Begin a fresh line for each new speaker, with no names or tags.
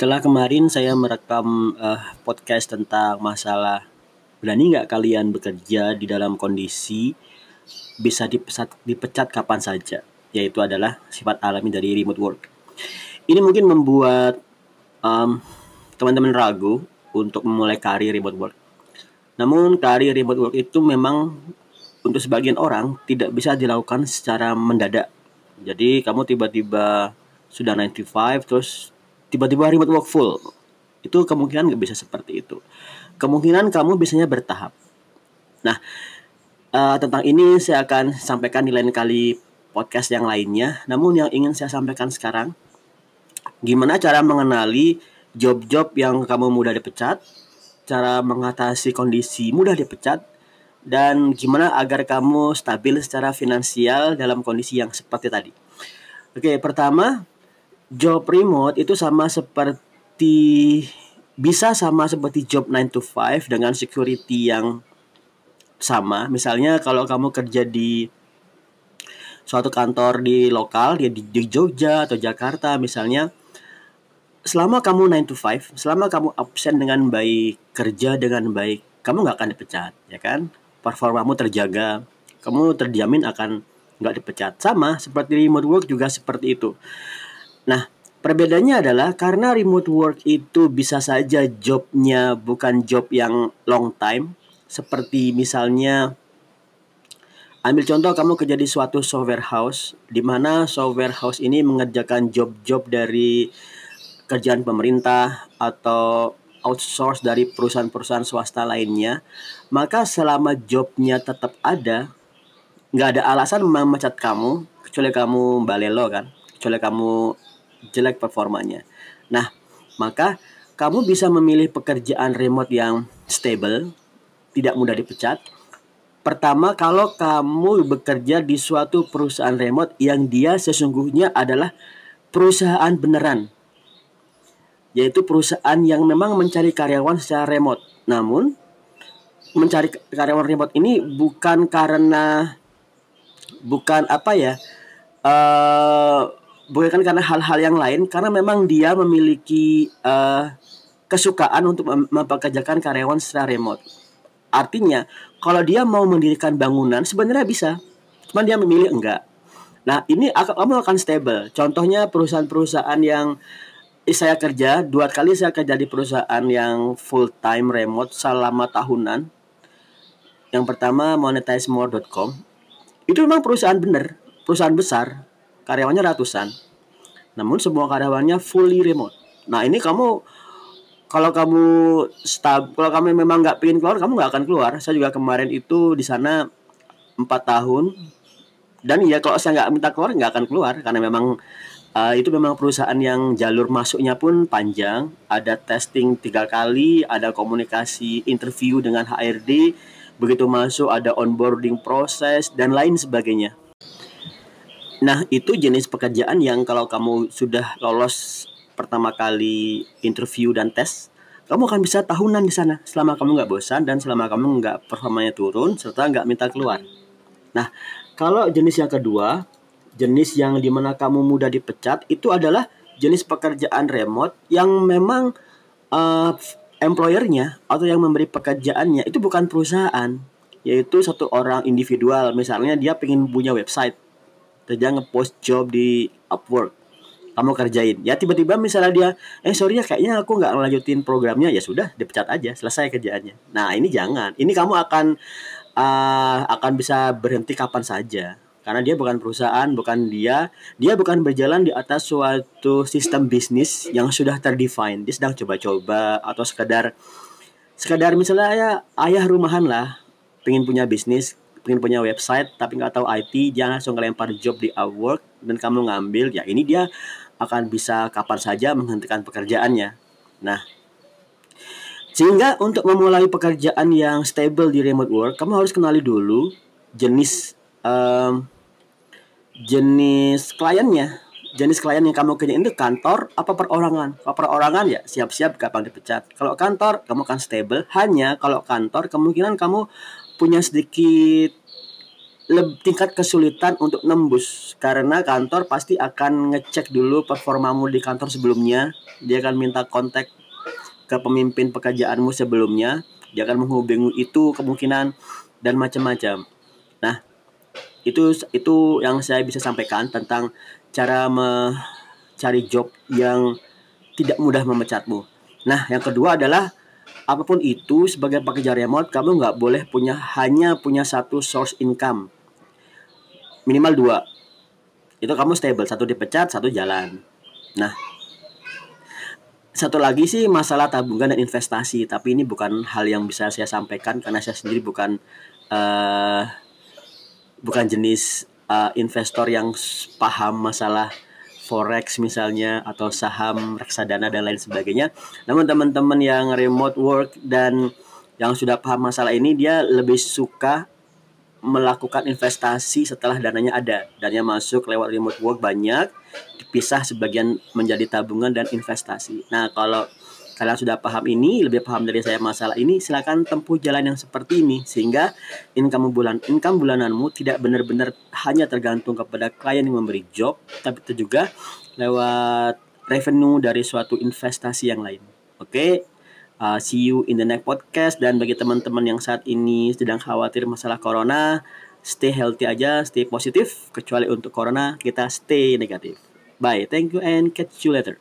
Setelah kemarin saya merekam uh, podcast tentang masalah berani nggak kalian bekerja di dalam kondisi bisa dipecat, dipecat kapan saja, yaitu adalah sifat alami dari remote work. Ini mungkin membuat um, teman-teman ragu untuk memulai karir remote work. Namun karir remote work itu memang untuk sebagian orang tidak bisa dilakukan secara mendadak. Jadi kamu tiba-tiba sudah 95 terus tiba-tiba remote work full. Itu kemungkinan nggak bisa seperti itu. Kemungkinan kamu biasanya bertahap. Nah uh, tentang ini saya akan sampaikan di lain kali podcast yang lainnya. Namun yang ingin saya sampaikan sekarang gimana cara mengenali job-job yang kamu mudah dipecat cara mengatasi kondisi mudah dipecat dan gimana agar kamu stabil secara finansial dalam kondisi yang seperti tadi. Oke, pertama job remote itu sama seperti bisa sama seperti job 9 to 5 dengan security yang sama. Misalnya kalau kamu kerja di suatu kantor di lokal di, di Jogja atau Jakarta misalnya selama kamu 9 to 5, selama kamu absen dengan baik, kerja dengan baik, kamu nggak akan dipecat, ya kan? Performamu terjaga, kamu terjamin akan nggak dipecat. Sama seperti remote work juga seperti itu. Nah, perbedaannya adalah karena remote work itu bisa saja jobnya bukan job yang long time, seperti misalnya ambil contoh kamu kerja di suatu software house, di mana software house ini mengerjakan job-job dari kerjaan pemerintah atau outsource dari perusahaan-perusahaan swasta lainnya, maka selama jobnya tetap ada, nggak ada alasan memecat kamu kecuali kamu balelo kan, kecuali kamu jelek performanya. Nah, maka kamu bisa memilih pekerjaan remote yang stable, tidak mudah dipecat. Pertama, kalau kamu bekerja di suatu perusahaan remote yang dia sesungguhnya adalah perusahaan beneran, yaitu perusahaan yang memang mencari karyawan secara remote. Namun, mencari karyawan remote ini bukan karena bukan apa ya, uh, bukan karena hal-hal yang lain karena memang dia memiliki uh, kesukaan untuk mem mempekerjakan karyawan secara remote. Artinya, kalau dia mau mendirikan bangunan sebenarnya bisa, cuma dia memilih enggak. Nah, ini kamu akan stable. Contohnya perusahaan-perusahaan yang saya kerja, dua kali saya kerja di perusahaan yang full time remote selama tahunan. Yang pertama monetizemore.com. Itu memang perusahaan benar, perusahaan besar, karyawannya ratusan. Namun semua karyawannya fully remote. Nah ini kamu kalau kamu stab, kalau kamu memang nggak pengen keluar, kamu nggak akan keluar. Saya juga kemarin itu di sana empat tahun dan ya kalau saya nggak minta keluar nggak akan keluar karena memang uh, itu memang perusahaan yang jalur masuknya pun panjang ada testing tiga kali ada komunikasi interview dengan HRD begitu masuk ada onboarding proses dan lain sebagainya Nah, itu jenis pekerjaan yang kalau kamu sudah lolos pertama kali interview dan tes, kamu akan bisa tahunan di sana selama kamu nggak bosan dan selama kamu nggak performanya turun serta nggak minta keluar. Nah, kalau jenis yang kedua, jenis yang di mana kamu mudah dipecat itu adalah jenis pekerjaan remote yang memang uh, employernya atau yang memberi pekerjaannya itu bukan perusahaan, yaitu satu orang individual. Misalnya dia ingin punya website kerja ngepost job di Upwork. Kamu kerjain. Ya tiba-tiba misalnya dia eh sorry ya kayaknya aku nggak ngelanjutin programnya. Ya sudah dipecat aja selesai kerjaannya. Nah ini jangan. Ini kamu akan uh, akan bisa berhenti kapan saja. Karena dia bukan perusahaan bukan dia. Dia bukan berjalan di atas suatu sistem bisnis yang sudah terdefine dia sedang coba-coba atau sekedar sekedar misalnya ya ayah rumahan lah pengen punya bisnis pengen punya website tapi nggak tahu IT jangan langsung ngelempar job di Upwork dan kamu ngambil ya ini dia akan bisa kapan saja menghentikan pekerjaannya. Nah sehingga untuk memulai pekerjaan yang stable di remote work kamu harus kenali dulu jenis um, jenis kliennya. Jenis klien yang kamu kerjain itu kantor apa perorangan? Kalau perorangan ya siap-siap kapan dipecat. Kalau kantor kamu akan stable. Hanya kalau kantor kemungkinan kamu punya sedikit tingkat kesulitan untuk nembus. Karena kantor pasti akan ngecek dulu performamu di kantor sebelumnya. Dia akan minta kontak ke pemimpin pekerjaanmu sebelumnya. Dia akan menghubungi itu kemungkinan dan macam-macam. Nah itu itu yang saya bisa sampaikan tentang cara mencari job yang tidak mudah memecatmu. Nah yang kedua adalah apa pun itu sebagai pekerja remote kamu nggak boleh punya hanya punya satu source income. Minimal dua. Itu kamu stable. Satu dipecat satu jalan. Nah satu lagi sih masalah tabungan dan investasi. Tapi ini bukan hal yang bisa saya sampaikan karena saya sendiri bukan uh, bukan jenis uh, investor yang paham masalah forex misalnya atau saham reksadana dan lain sebagainya. Namun teman-teman yang remote work dan yang sudah paham masalah ini dia lebih suka melakukan investasi setelah dananya ada. Dananya masuk lewat remote work banyak, dipisah sebagian menjadi tabungan dan investasi. Nah, kalau kalian sudah paham ini, lebih paham dari saya masalah ini, silakan tempuh jalan yang seperti ini sehingga income bulan income bulananmu tidak benar-benar hanya tergantung kepada klien yang memberi job, tapi itu juga lewat revenue dari suatu investasi yang lain. Oke, okay? Uh, see you in the next podcast dan bagi teman-teman yang saat ini sedang khawatir masalah corona, stay healthy aja, stay positif. Kecuali untuk corona kita stay negatif. Bye, thank you and catch you later.